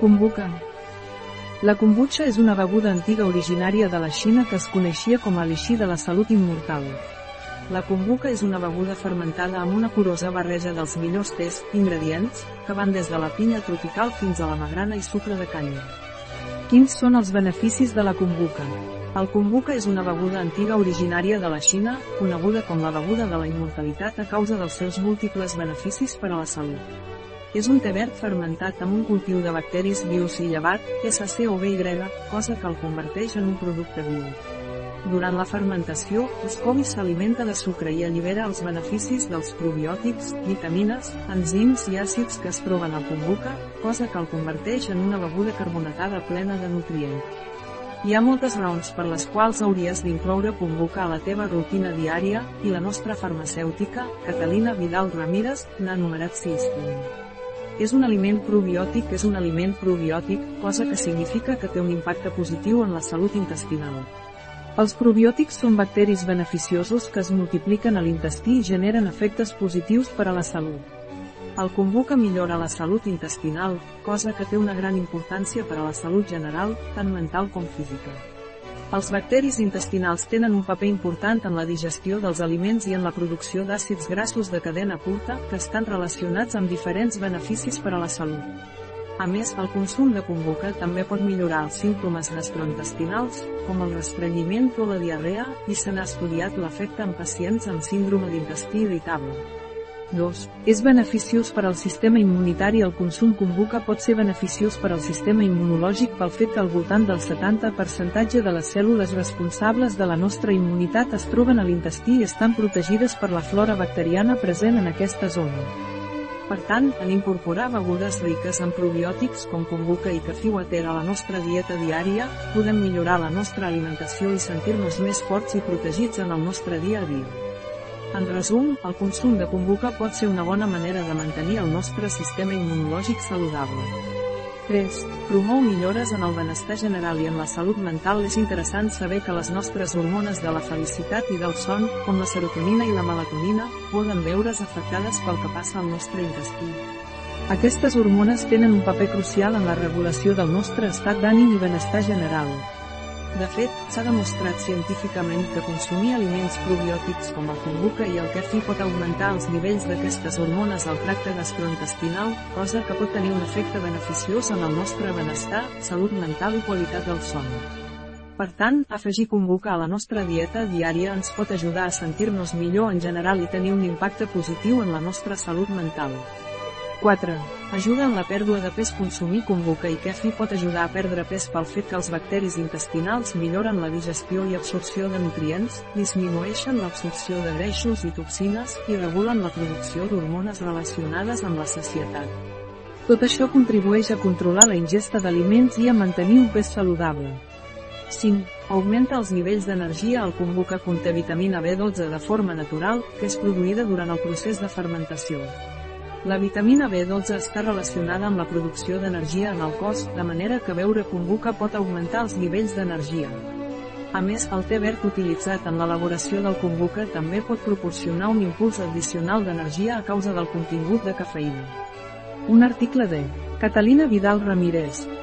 Kombucha. La kombucha és una beguda antiga originària de la Xina que es coneixia com a elixir de la salut immortal. La kombucha és una beguda fermentada amb una curosa barreja dels millors tés, ingredients, que van des de la pinya tropical fins a la magrana i sucre de canya. Quins són els beneficis de la kombucha? El kombucha és una beguda antiga originària de la Xina, coneguda com la beguda de la immortalitat a causa dels seus múltiples beneficis per a la salut. És un té verd fermentat amb un cultiu de bacteris vius i llevat, SCOVY, cosa que el converteix en un producte viu. Durant la fermentació, SCOVY s'alimenta de sucre i allibera els beneficis dels probiòtics, vitamines, enzims i àcids que es troben al kombucha, cosa que el converteix en una beguda carbonatada plena de nutrients. Hi ha moltes raons per les quals hauries d'incloure kombucha a la teva rutina diària, i la nostra farmacèutica, Catalina Vidal Ramírez, n'ha numerat 6. És un aliment probiòtic és un aliment probiòtic, cosa que significa que té un impacte positiu en la salut intestinal. Els probiòtics són bacteris beneficiosos que es multipliquen a l'intestí i generen efectes positius per a la salut. El kombucha millora la salut intestinal, cosa que té una gran importància per a la salut general, tant mental com física. Els bacteris intestinals tenen un paper important en la digestió dels aliments i en la producció d'àcids grassos de cadena curta, que estan relacionats amb diferents beneficis per a la salut. A més, el consum de kombucha també pot millorar els símptomes gastrointestinals, com el restrenyiment o la diarrea, i se n'ha estudiat l'efecte en pacients amb síndrome d'intestí irritable. 2. És beneficiós per al sistema immunitari El consum kombucha pot ser beneficiós per al sistema immunològic pel fet que al voltant del 70% de les cèl·lules responsables de la nostra immunitat es troben a l'intestí i estan protegides per la flora bacteriana present en aquesta zona. Per tant, en incorporar begudes riques en probiòtics com kombucha i cafè a la nostra dieta diària, podem millorar la nostra alimentació i sentir-nos més forts i protegits en el nostre dia a dia. En resum, el consum de kombucha pot ser una bona manera de mantenir el nostre sistema immunològic saludable. 3. Promou millores en el benestar general i en la salut mental és interessant saber que les nostres hormones de la felicitat i del son, com la serotonina i la melatonina, poden veure's afectades pel que passa al nostre intestí. Aquestes hormones tenen un paper crucial en la regulació del nostre estat d'ànim i benestar general. De fet, s'ha demostrat científicament que consumir aliments probiòtics com el kombucha i el cafè pot augmentar els nivells d'aquestes hormones al tracte gastrointestinal, cosa que pot tenir un efecte beneficiós en el nostre benestar, salut mental i qualitat del son. Per tant, afegir kombucha a la nostra dieta diària ens pot ajudar a sentir-nos millor en general i tenir un impacte positiu en la nostra salut mental. 4. Ajuda en la pèrdua de pes Consumir kombucha i kefi pot ajudar a perdre pes pel fet que els bacteris intestinals milloren la digestió i absorció de nutrients, disminueixen l'absorció de greixos i toxines, i regulen la producció d'hormones relacionades amb la sacietat. Tot això contribueix a controlar la ingesta d'aliments i a mantenir un pes saludable. 5. Augmenta els nivells d'energia al kombucha conté vitamina B12 de forma natural, que és produïda durant el procés de fermentació. La vitamina B12 està relacionada amb la producció d'energia en el cos, de manera que beure kombucha pot augmentar els nivells d'energia. A més, el té verd utilitzat en l'elaboració del kombucha també pot proporcionar un impuls addicional d'energia a causa del contingut de cafeïna. Un article de Catalina Vidal Ramírez,